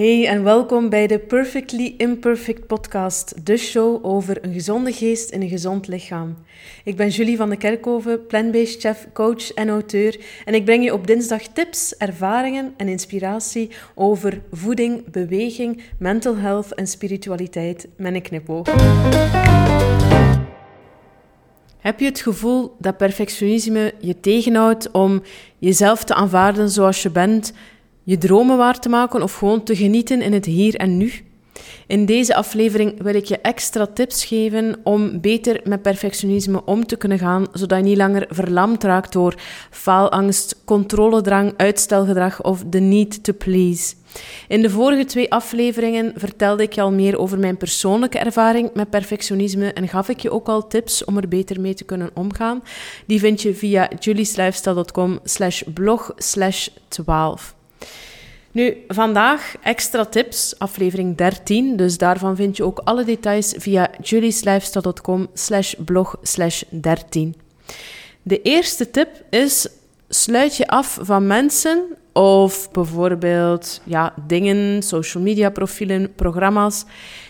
Hey en welkom bij de Perfectly Imperfect podcast, de show over een gezonde geest in een gezond lichaam. Ik ben Julie van de Kerkhoven, plant-based chef, coach en auteur en ik breng je op dinsdag tips, ervaringen en inspiratie over voeding, beweging, mental health en spiritualiteit met een knipoog. Heb je het gevoel dat perfectionisme je tegenhoudt om jezelf te aanvaarden zoals je bent? je dromen waar te maken of gewoon te genieten in het hier en nu. In deze aflevering wil ik je extra tips geven om beter met perfectionisme om te kunnen gaan, zodat je niet langer verlamd raakt door faalangst, controledrang, uitstelgedrag of the need to please. In de vorige twee afleveringen vertelde ik je al meer over mijn persoonlijke ervaring met perfectionisme en gaf ik je ook al tips om er beter mee te kunnen omgaan. Die vind je via julieslifestyle.com slash blog slash 12. Nu, vandaag extra tips, aflevering 13. Dus daarvan vind je ook alle details via julieslifestyle.com slash blog slash 13. De eerste tip is, sluit je af van mensen of bijvoorbeeld ja, dingen, social media profielen, programma's,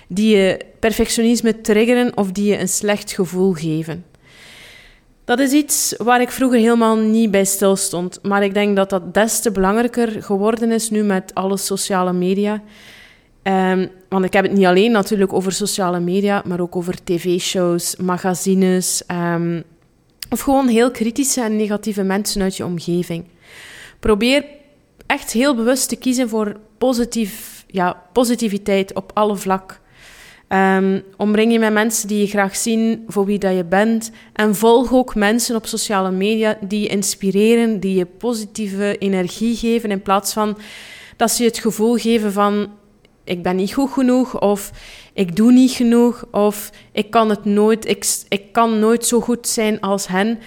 die je perfectionisme triggeren of die je een slecht gevoel geven. Dat is iets waar ik vroeger helemaal niet bij stil stond. Maar ik denk dat dat des te belangrijker geworden is nu met alle sociale media. Um, want ik heb het niet alleen natuurlijk over sociale media, maar ook over tv-shows, magazines. Um, of gewoon heel kritische en negatieve mensen uit je omgeving. Probeer echt heel bewust te kiezen voor positief, ja, positiviteit op alle vlakken. Um, omring je met mensen die je graag zien voor wie dat je bent. En volg ook mensen op sociale media die je inspireren, die je positieve energie geven. In plaats van dat ze je het gevoel geven van ik ben niet goed genoeg of ik doe niet genoeg of ik kan het nooit, ik, ik kan nooit zo goed zijn als hen.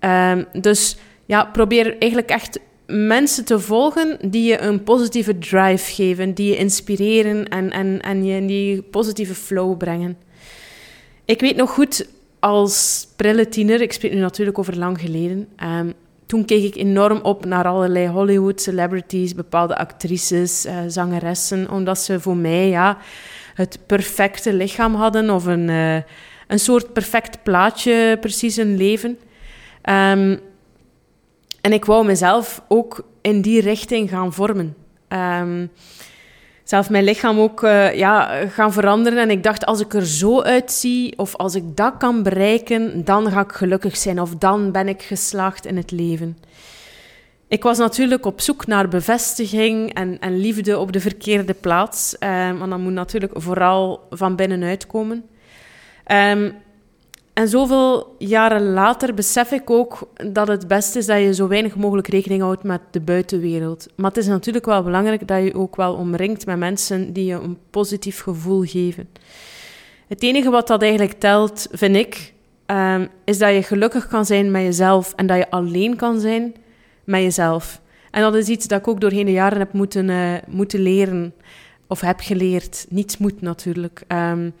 Um, dus ja, probeer eigenlijk echt mensen te volgen die je een positieve drive geven, die je inspireren en, en, en je in die positieve flow brengen. Ik weet nog goed, als prille tiener, ik spreek nu natuurlijk over lang geleden, um, toen keek ik enorm op naar allerlei Hollywood celebrities, bepaalde actrices, uh, zangeressen, omdat ze voor mij ja, het perfecte lichaam hadden of een, uh, een soort perfect plaatje, precies een leven. Um, en ik wou mezelf ook in die richting gaan vormen. Um, zelf mijn lichaam ook uh, ja, gaan veranderen. En ik dacht, als ik er zo uitzie, of als ik dat kan bereiken, dan ga ik gelukkig zijn. Of dan ben ik geslaagd in het leven. Ik was natuurlijk op zoek naar bevestiging en, en liefde op de verkeerde plaats. Um, want dat moet natuurlijk vooral van binnenuit komen. Um, en zoveel jaren later besef ik ook dat het beste is dat je zo weinig mogelijk rekening houdt met de buitenwereld. Maar het is natuurlijk wel belangrijk dat je ook wel omringt met mensen die je een positief gevoel geven. Het enige wat dat eigenlijk telt, vind ik, um, is dat je gelukkig kan zijn met jezelf en dat je alleen kan zijn met jezelf. En dat is iets dat ik ook doorheen de jaren heb moeten, uh, moeten leren, of heb geleerd. Niets moet natuurlijk. Um,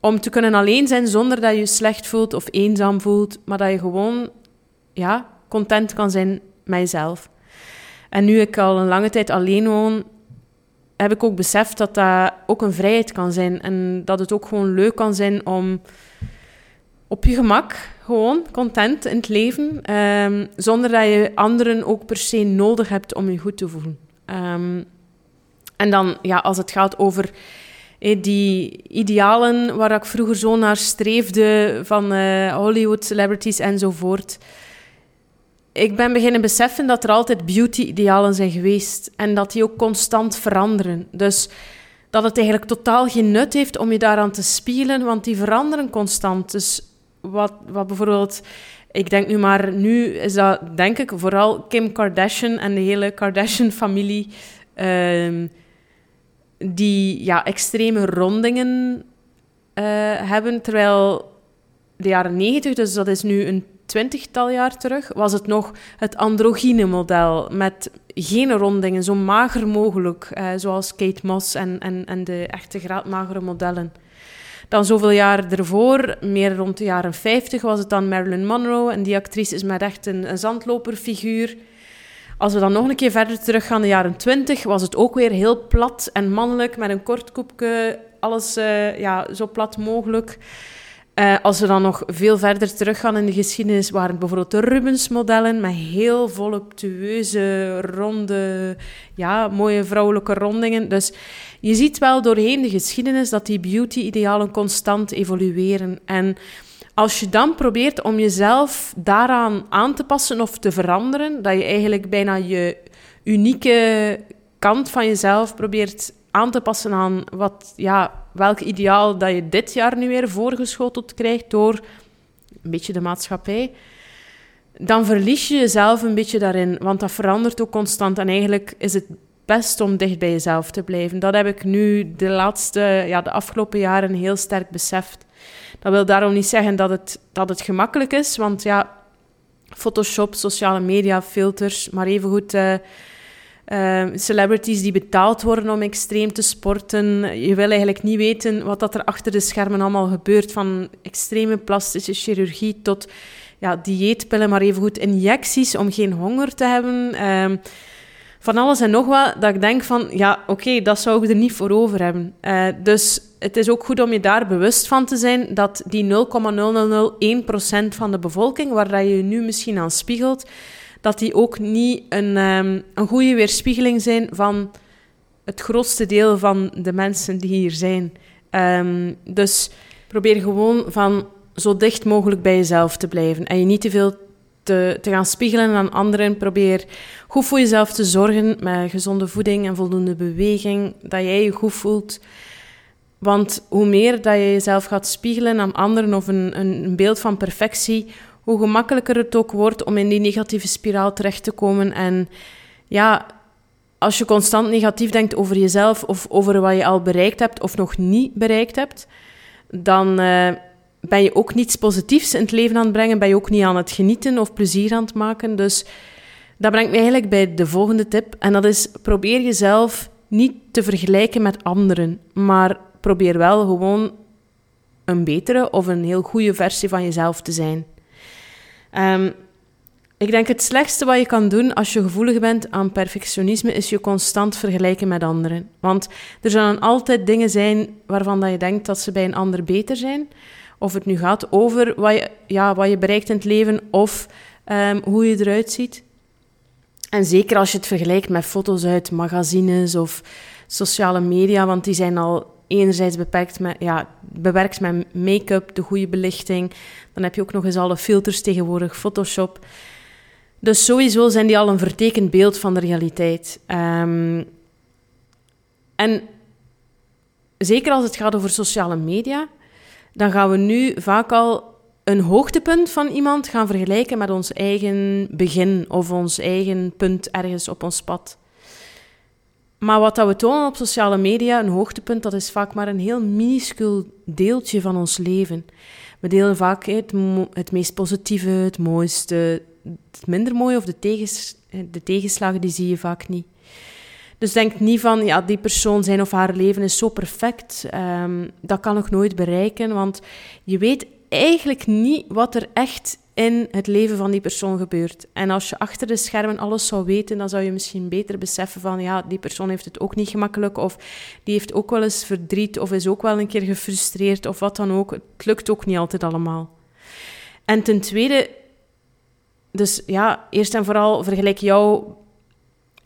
om te kunnen alleen zijn zonder dat je je slecht voelt of eenzaam voelt, maar dat je gewoon ja, content kan zijn met jezelf. En nu ik al een lange tijd alleen woon, heb ik ook beseft dat dat ook een vrijheid kan zijn. En dat het ook gewoon leuk kan zijn om op je gemak, gewoon content in het leven, um, zonder dat je anderen ook per se nodig hebt om je goed te voelen. Um, en dan, ja, als het gaat over die idealen waar ik vroeger zo naar streefde van uh, Hollywood celebrities enzovoort. Ik ben beginnen beseffen dat er altijd beauty-idealen zijn geweest en dat die ook constant veranderen. Dus dat het eigenlijk totaal geen nut heeft om je daaraan te spiegelen, want die veranderen constant. Dus wat, wat bijvoorbeeld, ik denk nu maar, nu is dat denk ik vooral Kim Kardashian en de hele Kardashian-familie. Uh, die ja, extreme rondingen uh, hebben. Terwijl de jaren negentig, dus dat is nu een twintigtal jaar terug, was het nog het androgyne model. Met geen rondingen, zo mager mogelijk. Uh, zoals Kate Moss en, en, en de echte graadmagere modellen. Dan zoveel jaar ervoor, meer rond de jaren 50, was het dan Marilyn Monroe. En die actrice is met echt een, een zandloperfiguur. Als we dan nog een keer verder teruggaan, de jaren 20, was het ook weer heel plat en mannelijk, met een kort koepje, alles uh, ja, zo plat mogelijk. Uh, als we dan nog veel verder teruggaan in de geschiedenis, waren bijvoorbeeld de Rubens-modellen met heel voluptueuze, ronde, ja, mooie vrouwelijke rondingen. Dus je ziet wel doorheen de geschiedenis dat die beauty-idealen constant evolueren. En als je dan probeert om jezelf daaraan aan te passen of te veranderen, dat je eigenlijk bijna je unieke kant van jezelf probeert aan te passen aan wat, ja, welk ideaal dat je dit jaar nu weer voorgeschoteld krijgt door een beetje de maatschappij, dan verlies je jezelf een beetje daarin, want dat verandert ook constant. En eigenlijk is het best om dicht bij jezelf te blijven. Dat heb ik nu de laatste, ja, de afgelopen jaren heel sterk beseft. Dat wil daarom niet zeggen dat het, dat het gemakkelijk is, want ja, Photoshop, sociale media, filters, maar evengoed uh, celebrities die betaald worden om extreem te sporten. Je wil eigenlijk niet weten wat dat er achter de schermen allemaal gebeurt, van extreme plastische chirurgie tot ja, dieetpillen, maar evengoed injecties om geen honger te hebben. Uh, van alles en nog wat, dat ik denk van, ja, oké, dat zou ik er niet voor over hebben. Uh, dus het is ook goed om je daar bewust van te zijn dat die 0,0001% van de bevolking, waar dat je nu misschien aan spiegelt, dat die ook niet een, um, een goede weerspiegeling zijn van het grootste deel van de mensen die hier zijn. Um, dus probeer gewoon van zo dicht mogelijk bij jezelf te blijven en je niet te veel te, te gaan spiegelen aan anderen. Probeer goed voor jezelf te zorgen met gezonde voeding en voldoende beweging, dat jij je goed voelt. Want hoe meer dat je jezelf gaat spiegelen aan anderen of een, een beeld van perfectie, hoe gemakkelijker het ook wordt om in die negatieve spiraal terecht te komen. En ja, als je constant negatief denkt over jezelf of over wat je al bereikt hebt of nog niet bereikt hebt, dan uh, ben je ook niets positiefs in het leven aan het brengen, ben je ook niet aan het genieten of plezier aan het maken. Dus dat brengt me eigenlijk bij de volgende tip. En dat is: probeer jezelf niet te vergelijken met anderen, maar probeer wel gewoon een betere of een heel goede versie van jezelf te zijn. Um, ik denk het slechtste wat je kan doen als je gevoelig bent aan perfectionisme is je constant vergelijken met anderen. Want er zullen altijd dingen zijn waarvan dat je denkt dat ze bij een ander beter zijn. Of het nu gaat over wat je, ja, wat je bereikt in het leven of um, hoe je eruit ziet. En zeker als je het vergelijkt met foto's uit magazines of sociale media, want die zijn al enerzijds beperkt met, ja, bewerkt met make-up, de goede belichting. Dan heb je ook nog eens alle filters tegenwoordig, Photoshop. Dus sowieso zijn die al een vertekend beeld van de realiteit. Um, en zeker als het gaat over sociale media, dan gaan we nu vaak al een hoogtepunt van iemand gaan vergelijken met ons eigen begin of ons eigen punt ergens op ons pad. Maar wat dat we tonen op sociale media, een hoogtepunt, dat is vaak maar een heel minuscuul deeltje van ons leven. We delen vaak het, het meest positieve, het mooiste, het minder mooie of de, tegens, de tegenslagen, die zie je vaak niet. Dus denk niet van, ja, die persoon zijn of haar leven is zo perfect. Um, dat kan ik nooit bereiken, want je weet eigenlijk niet wat er echt in het leven van die persoon gebeurt. En als je achter de schermen alles zou weten, dan zou je misschien beter beseffen van, ja, die persoon heeft het ook niet gemakkelijk, of die heeft ook wel eens verdriet, of is ook wel een keer gefrustreerd, of wat dan ook. Het lukt ook niet altijd allemaal. En ten tweede, dus ja, eerst en vooral vergelijk jou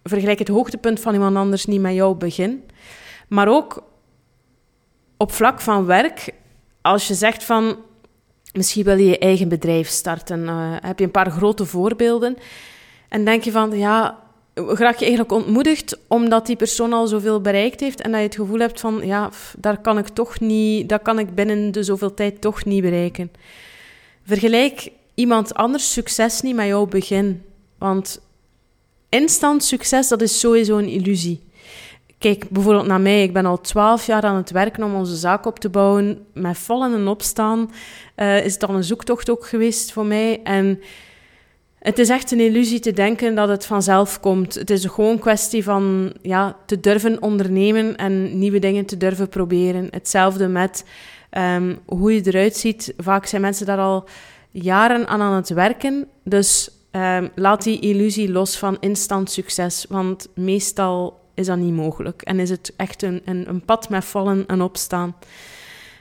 vergelijk het hoogtepunt van iemand anders niet met jouw begin. Maar ook op vlak van werk, als je zegt van misschien wil je je eigen bedrijf starten, uh, heb je een paar grote voorbeelden en denk je van ja, raak je eigenlijk ontmoedigd omdat die persoon al zoveel bereikt heeft en dat je het gevoel hebt van ja, daar kan ik toch niet, dat kan ik binnen de zoveel tijd toch niet bereiken. Vergelijk iemand anders succes niet met jouw begin. Want instant succes, dat is sowieso een illusie. Kijk bijvoorbeeld naar mij. Ik ben al twaalf jaar aan het werken om onze zaak op te bouwen. Met vallen en opstaan uh, is dan een zoektocht ook geweest voor mij. En het is echt een illusie te denken dat het vanzelf komt. Het is gewoon een kwestie van ja, te durven ondernemen en nieuwe dingen te durven proberen. Hetzelfde met Ehm, hoe je eruit ziet, vaak zijn mensen daar al jaren aan aan het werken. Dus um, laat die illusie los van instant succes, want meestal is dat niet mogelijk. En is het echt een, een, een pad met vallen en opstaan.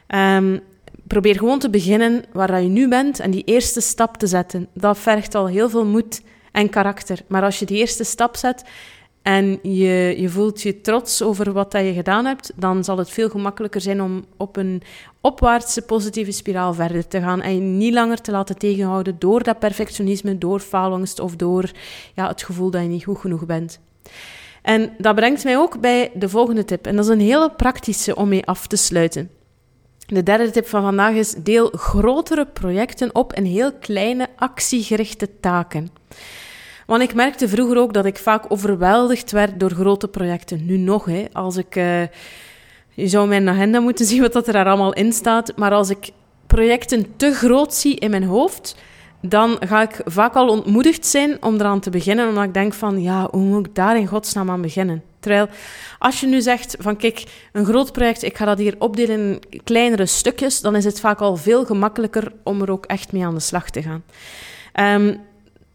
Um, probeer gewoon te beginnen waar je nu bent en die eerste stap te zetten. Dat vergt al heel veel moed en karakter. Maar als je die eerste stap zet en je, je voelt je trots over wat dat je gedaan hebt, dan zal het veel gemakkelijker zijn om op een opwaartse positieve spiraal verder te gaan en je niet langer te laten tegenhouden door dat perfectionisme, door faalangst of door ja, het gevoel dat je niet goed genoeg bent. En dat brengt mij ook bij de volgende tip. En dat is een hele praktische om mee af te sluiten. De derde tip van vandaag is: deel grotere projecten op in heel kleine actiegerichte taken. Want ik merkte vroeger ook dat ik vaak overweldigd werd door grote projecten. Nu nog, hè, als ik. Uh, je zou mijn agenda moeten zien wat er daar allemaal in staat. Maar als ik projecten te groot zie in mijn hoofd, dan ga ik vaak al ontmoedigd zijn om eraan te beginnen. Omdat ik denk van, ja, hoe moet ik daar in godsnaam aan beginnen? Terwijl als je nu zegt van kijk, een groot project, ik ga dat hier opdelen in kleinere stukjes, dan is het vaak al veel gemakkelijker om er ook echt mee aan de slag te gaan. Um,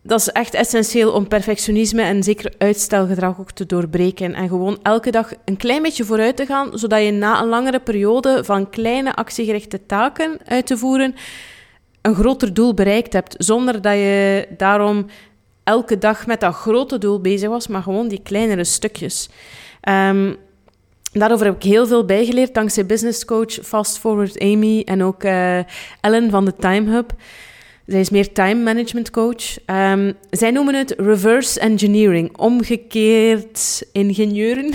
dat is echt essentieel om perfectionisme en zeker uitstelgedrag ook te doorbreken. En gewoon elke dag een klein beetje vooruit te gaan, zodat je na een langere periode van kleine actiegerichte taken uit te voeren, een groter doel bereikt hebt. Zonder dat je daarom elke dag met dat grote doel bezig was, maar gewoon die kleinere stukjes. Um, daarover heb ik heel veel bijgeleerd dankzij business coach Fast Forward Amy en ook uh, Ellen van de Time Hub. Zij is meer time management coach. Um, zij noemen het reverse engineering, omgekeerd ingenieuren.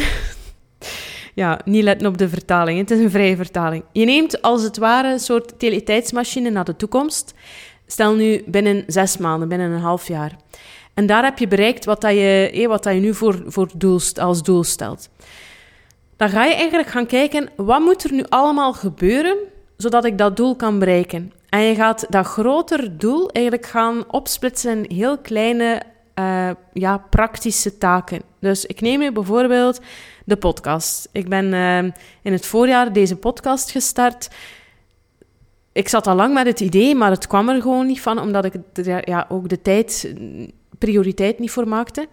ja, niet letten op de vertaling. Het is een vrije vertaling. Je neemt als het ware een soort teletijdsmachine naar de toekomst. Stel nu binnen zes maanden, binnen een half jaar. En daar heb je bereikt wat, dat je, wat dat je nu voor, voor als doel stelt. Dan ga je eigenlijk gaan kijken, wat moet er nu allemaal gebeuren, zodat ik dat doel kan bereiken? En je gaat dat groter doel eigenlijk gaan opsplitsen in heel kleine, uh, ja, praktische taken. Dus ik neem nu bijvoorbeeld de podcast. Ik ben uh, in het voorjaar deze podcast gestart. Ik zat al lang met het idee, maar het kwam er gewoon niet van, omdat ik ja, ook de tijd prioriteit niet voor maakte.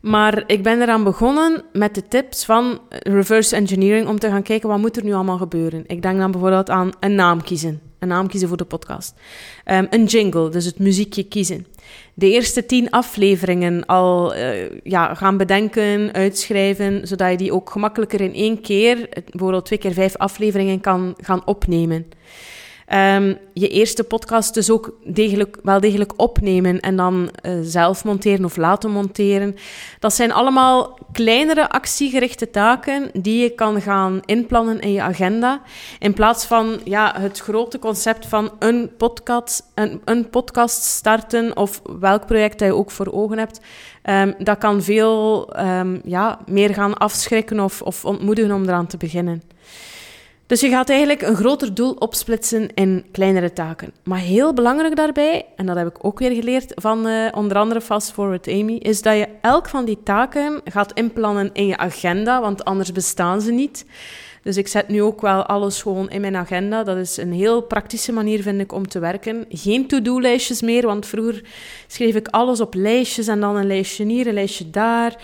Maar ik ben eraan begonnen met de tips van reverse engineering om te gaan kijken wat moet er nu allemaal gebeuren. Ik denk dan bijvoorbeeld aan een naam kiezen. Een naam kiezen voor de podcast. Um, een jingle, dus het muziekje kiezen. De eerste tien afleveringen al uh, ja, gaan bedenken, uitschrijven, zodat je die ook gemakkelijker in één keer, bijvoorbeeld twee keer vijf afleveringen, kan gaan opnemen. Um, je eerste podcast dus ook degelijk, wel degelijk opnemen en dan uh, zelf monteren of laten monteren. Dat zijn allemaal kleinere actiegerichte taken die je kan gaan inplannen in je agenda. In plaats van ja, het grote concept van een podcast, een, een podcast starten of welk project dat je ook voor ogen hebt. Um, dat kan veel um, ja, meer gaan afschrikken of, of ontmoedigen om eraan te beginnen. Dus je gaat eigenlijk een groter doel opsplitsen in kleinere taken. Maar heel belangrijk daarbij, en dat heb ik ook weer geleerd van uh, onder andere Fast Forward Amy, is dat je elk van die taken gaat inplannen in je agenda, want anders bestaan ze niet. Dus ik zet nu ook wel alles gewoon in mijn agenda. Dat is een heel praktische manier, vind ik, om te werken. Geen to-do-lijstjes meer, want vroeger schreef ik alles op lijstjes en dan een lijstje hier, een lijstje daar.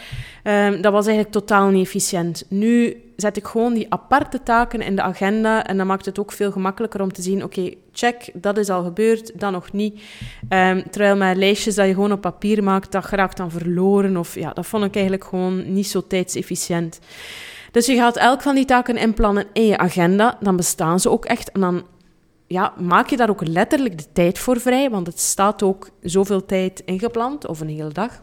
Um, dat was eigenlijk totaal niet efficiënt. Nu zet ik gewoon die aparte taken in de agenda en dan maakt het ook veel gemakkelijker om te zien, oké, check, dat is al gebeurd, dat nog niet. Um, terwijl met lijstjes dat je gewoon op papier maakt, dat geraakt dan verloren of ja, dat vond ik eigenlijk gewoon niet zo tijdsefficiënt. Dus je gaat elk van die taken inplannen in je agenda, dan bestaan ze ook echt en dan ja, maak je daar ook letterlijk de tijd voor vrij, want het staat ook zoveel tijd ingepland, of een hele dag.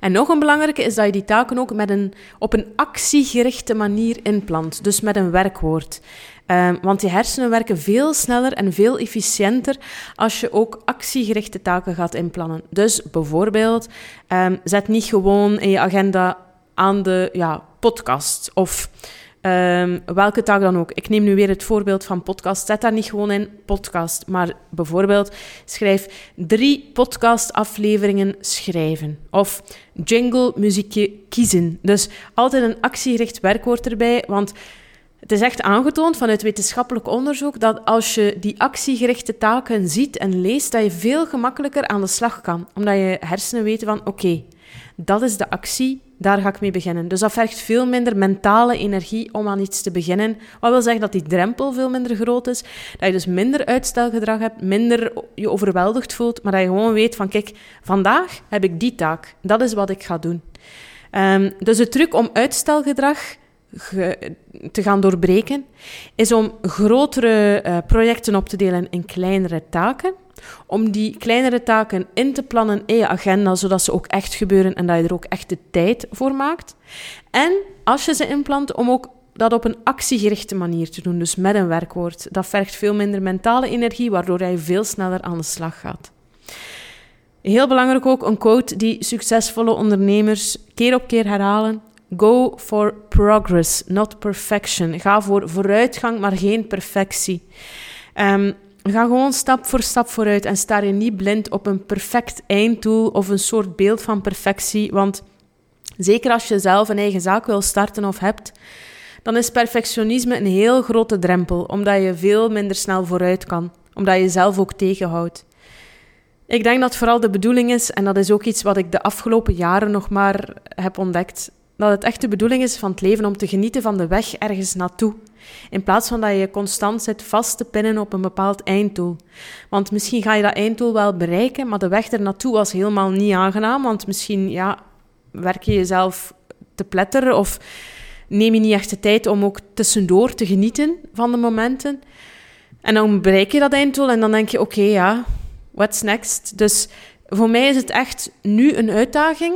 En nog een belangrijke is dat je die taken ook met een, op een actiegerichte manier inplant, dus met een werkwoord. Um, want je hersenen werken veel sneller en veel efficiënter als je ook actiegerichte taken gaat inplannen. Dus bijvoorbeeld, um, zet niet gewoon in je agenda aan de ja, podcast of Um, welke taak dan ook. Ik neem nu weer het voorbeeld van podcast. Zet daar niet gewoon in podcast, maar bijvoorbeeld schrijf drie podcastafleveringen schrijven. Of jingle muziekje kiezen. Dus altijd een actiegericht werkwoord erbij, want Het is echt aangetoond vanuit wetenschappelijk onderzoek dat als je die actiegerichte taken ziet en leest, dat je veel gemakkelijker aan de slag kan. Omdat je hersenen weten van oké, dat is de actie, daar ga ik mee beginnen. Dus dat vergt veel minder mentale energie om aan iets te beginnen. Wat wil zeggen dat die drempel veel minder groot is. Dat je dus minder uitstelgedrag hebt, minder je overweldigd voelt, maar dat je gewoon weet van kijk, vandaag heb ik die taak. Dat is wat ik ga doen. Um, dus de truc om uitstelgedrag te gaan doorbreken, is om grotere uh, projecten op te delen in kleinere taken. Om die kleinere taken in te plannen in je agenda, zodat ze ook echt gebeuren en dat je er ook echt de tijd voor maakt. En als je ze inplant, om ook dat op een actiegerichte manier te doen, dus met een werkwoord. Dat vergt veel minder mentale energie, waardoor je veel sneller aan de slag gaat. Heel belangrijk ook een quote die succesvolle ondernemers keer op keer herhalen. Go for progress, not perfection. Ga voor vooruitgang, maar geen perfectie. Um, ga gewoon stap voor stap vooruit en sta je niet blind op een perfect einddoel of een soort beeld van perfectie. Want zeker als je zelf een eigen zaak wil starten of hebt, dan is perfectionisme een heel grote drempel, omdat je veel minder snel vooruit kan, omdat je jezelf ook tegenhoudt. Ik denk dat vooral de bedoeling is, en dat is ook iets wat ik de afgelopen jaren nog maar heb ontdekt, dat het echt de bedoeling is van het leven om te genieten van de weg ergens naartoe. In plaats van dat je constant zit vast te pinnen op een bepaald einddoel. Want misschien ga je dat einddoel wel bereiken, maar de weg er naartoe was helemaal niet aangenaam. Want misschien ja, werk je jezelf te pletteren of neem je niet echt de tijd om ook tussendoor te genieten van de momenten. En dan bereik je dat einddoel en dan denk je: oké, ja, what's next? Dus voor mij is het echt nu een uitdaging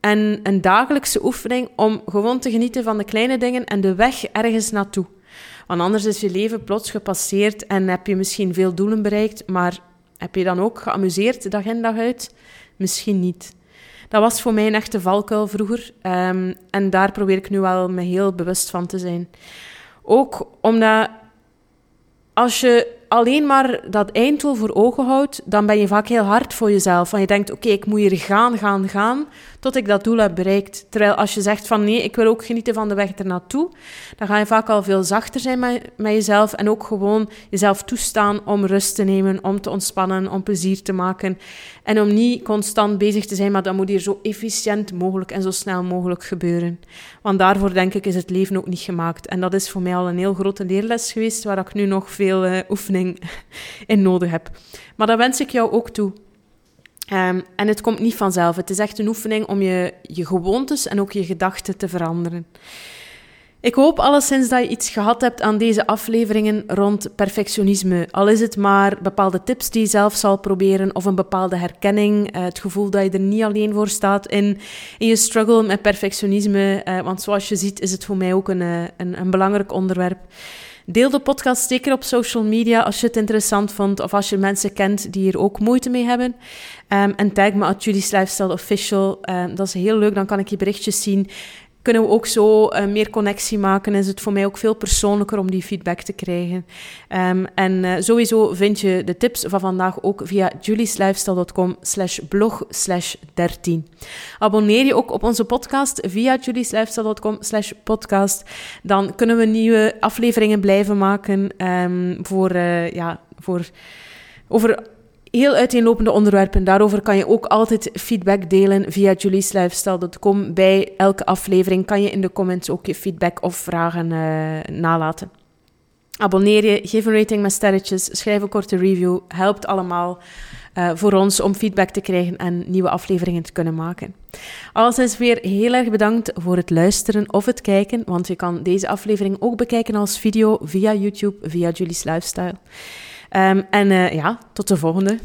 en een dagelijkse oefening om gewoon te genieten van de kleine dingen en de weg ergens naartoe. Want anders is je leven plots gepasseerd en heb je misschien veel doelen bereikt, maar heb je dan ook geamuseerd dag in dag uit? Misschien niet. Dat was voor mij een echte valkuil vroeger um, en daar probeer ik nu wel me heel bewust van te zijn. Ook omdat als je alleen maar dat einddoel voor ogen houdt, dan ben je vaak heel hard voor jezelf. Want je denkt, oké, ik moet hier gaan, gaan, gaan, tot ik dat doel heb bereikt. Terwijl als je zegt van nee, ik wil ook genieten van de weg ernaartoe, dan ga je vaak al veel zachter zijn met, met jezelf en ook gewoon jezelf toestaan om rust te nemen, om te ontspannen, om plezier te maken. En om niet constant bezig te zijn, maar dat moet hier zo efficiënt mogelijk en zo snel mogelijk gebeuren. Want daarvoor denk ik is het leven ook niet gemaakt. En dat is voor mij al een heel grote leerles geweest, waar ik nu nog veel uh, oefening in nodig heb. Maar dat wens ik jou ook toe. Um, en het komt niet vanzelf. Het is echt een oefening om je, je gewoontes en ook je gedachten te veranderen. Ik hoop alleszins dat je iets gehad hebt aan deze afleveringen rond perfectionisme. Al is het maar bepaalde tips die je zelf zal proberen of een bepaalde herkenning. Uh, het gevoel dat je er niet alleen voor staat in, in je struggle met perfectionisme. Uh, want zoals je ziet is het voor mij ook een, uh, een, een belangrijk onderwerp. Deel de podcast zeker op social media als je het interessant vond of als je mensen kent die hier ook moeite mee hebben. Um, en tag me at Julie's Lifestyle Official. Um, dat is heel leuk, dan kan ik je berichtjes zien kunnen we ook zo uh, meer connectie maken. Is het voor mij ook veel persoonlijker om die feedback te krijgen. Um, en uh, sowieso vind je de tips van vandaag ook via julieslifestyle.com slash blog slash 13. Abonneer je ook op onze podcast via julieslifestyle.com slash podcast. Dan kunnen we nieuwe afleveringen blijven maken um, voor, uh, ja, voor over heel uiteenlopende onderwerpen. Daarover kan je ook altijd feedback delen via julieslifestyle.com. Bij elke aflevering kan je in de comments ook je feedback of vragen uh, nalaten. Abonneer je, geef een rating met sterretjes, schrijf een korte review. Helpt allemaal uh, voor ons om feedback te krijgen en nieuwe afleveringen te kunnen maken. is weer heel erg bedankt voor het luisteren of het kijken, want je kan deze aflevering ook bekijken als video via YouTube, via Julie's Lifestyle. Um, en uh, ja, tot de volgende.